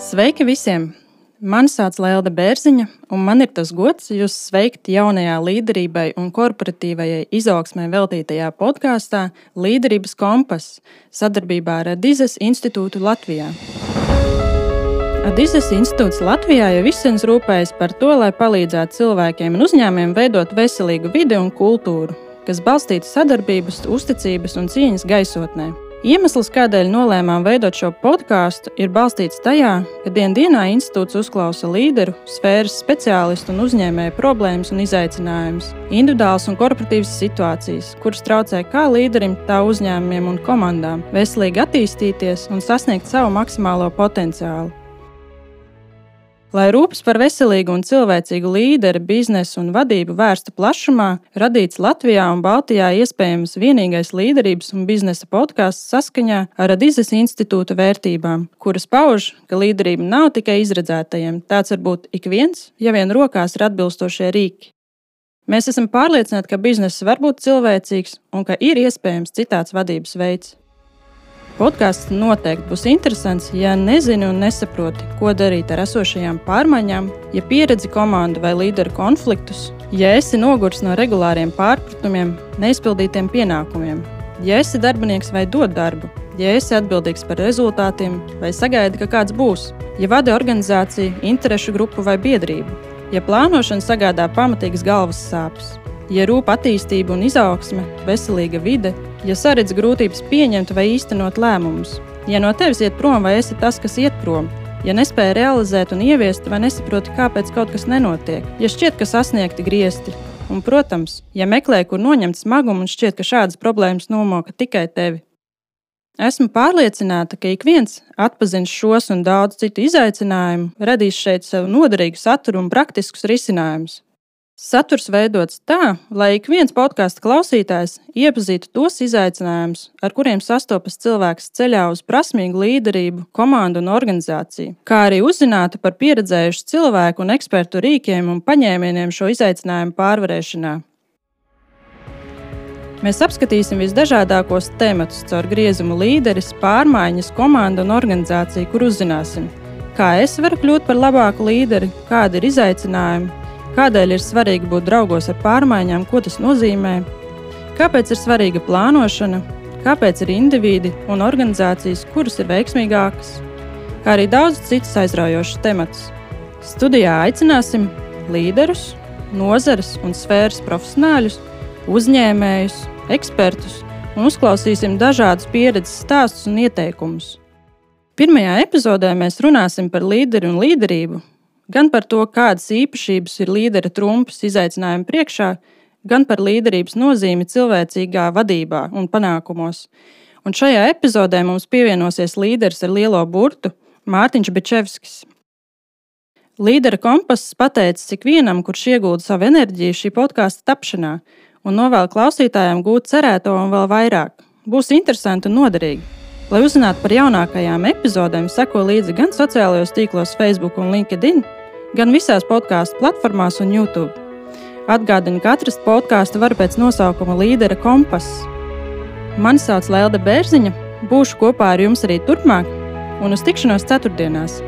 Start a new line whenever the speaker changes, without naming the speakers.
Sveiki visiem! Mani sauc Lēlda Bērziņa, un man ir tas gods jūs sveikt jaunajā līderībai un korporatīvajai izaugsmai veltītajā podkāstā Līderības kompass sadarbībā ar Adizes institūtu Latvijā. Adizes institūts Latvijā jau visens rūpējas par to, lai palīdzētu cilvēkiem un uzņēmumiem veidot veselīgu vidi un kultūru, kas balstīta sadarbības, uzticības un cieņas gaisotnē. Iemesls, kādēļ nolēmām veidot šo podkāstu, ir balstīts tajā, ka dienā institūts uzklausa līderu, sfēras speciālistu un uzņēmēju problēmas un izaicinājumus, individuālas un korporatīvas situācijas, kuras traucē kā līderim, tā uzņēmumiem un komandām veselīgi attīstīties un sasniegt savu maksimālo potenciālu. Lai rūpes par veselīgu un cilvēcīgu līderi, biznesu un vadību vērstu plašumā, radīts Latvijā un Baltijā iespējams vienīgais līderības un biznesa podkāsts saskaņā ar Adizes institūta vērtībām, kuras pauž, ka līderība nav tikai izredzētajiem, tāds var būt ik viens, ja vien rokās ir atbilstošie rīki. Mēs esam pārliecināti, ka bizness var būt cilvēcīgs un ka ir iespējams citāds vadības veids. Podkāsts noteikti būs interesants, ja nezini un nesaproti, ko darīt ar esošajām pārmaiņām, ja pieredzi komandu vai līderu konfliktus, ja esi noguris no regulāriem pārpratumiem, neizpildītiem pienākumiem, ja esi darbinieks vai dod darbu, ja esi atbildīgs par rezultātiem vai sagaidi, ka kāds būs, ja vadi organizāciju, interešu grupu vai biedrību, ja plānošana sagādā pamatīgas galvas sāpes, ja rūp attīstība un izaugsme, veselīga vide Ja saredz grūtības pieņemt vai īstenot lēmumus, ja no tevis iet prom vai esi tas, kas iet prom, ja nespēja realizēt un ieviest vai nesaproti, kāpēc kaut kas nenotiek, ja šķiet, ka sasniegti griezti, un, protams, ja meklē, kur noņemt smagumu un šķiet, ka šādas problēmas nomoka tikai tevi. Esmu pārliecināta, ka ik viens atpazins šos un daudz citu izaicinājumu, radīs šeit sev noderīgu saturu un praktiskus risinājumus. Saturs veidots tā, lai ik viens podkāstu klausītājs iepazītu tos izaicinājumus, ar kuriem sastopas cilvēks ceļā uz prasmīgu līderību, komandu un organizāciju, kā arī uzzinātu par pieredzējušu cilvēku un ekspertu rīkiem un paņēmieniem šo izaicinājumu pārvarēšanā. Mēs apskatīsim visdažādākos tematus caur griezumu līderis, pārmaiņas, komandu un organizāciju, kur uzzināsim, kā es varu kļūt par labāku līderi, kādi ir izaicinājumi Kādēļ ir svarīgi būt draugos ar pārmaiņām, ko tas nozīmē? Kāpēc ir svarīga plānošana? Kāpēc ir indivīdi un organizācijas, kuras ir veiksmīgākas? Kā arī daudz citas aizraujošas tematus. Studijā aicināsim līderus, nozares un sfēras profesionāļus, uzņēmējus, ekspertus un uzklausīsim dažādus pieredzes stāstus un ieteikumus. Pirmajā epizodē mēs runāsim par līderi un līderību, gan par to, kādas īpašības ir līdera trumpas izaicinājumu priekšā, gan par līderības nozīmi cilvēcīgā vadībā un panākumos. Un šajā epizodē mums pievienosies līderis ar lielo burtu Mārtiņš Bečevskis. Līdera kompass pateicis ikvienam, kurš iegūda savu enerģiju šī podkāstu tapšanā un novēl klausītājiem gūt cerēto un vēl vairāk. Būs interesanti un noderīgi. Lai uzzinātu par jaunākajām epizodēm, seko līdzi gan sociālajos tīklos, Facebook un LinkedIn, gan visās podkāstu platformās un YouTube. Atgādinu, ka atrast podkāstu var pēc nosaukuma Līdera kompass. Mani sauc Lēlda Bērziņa, būšu kopā ar jums arī turpmāk, un uz tikšanos ceturtdienās!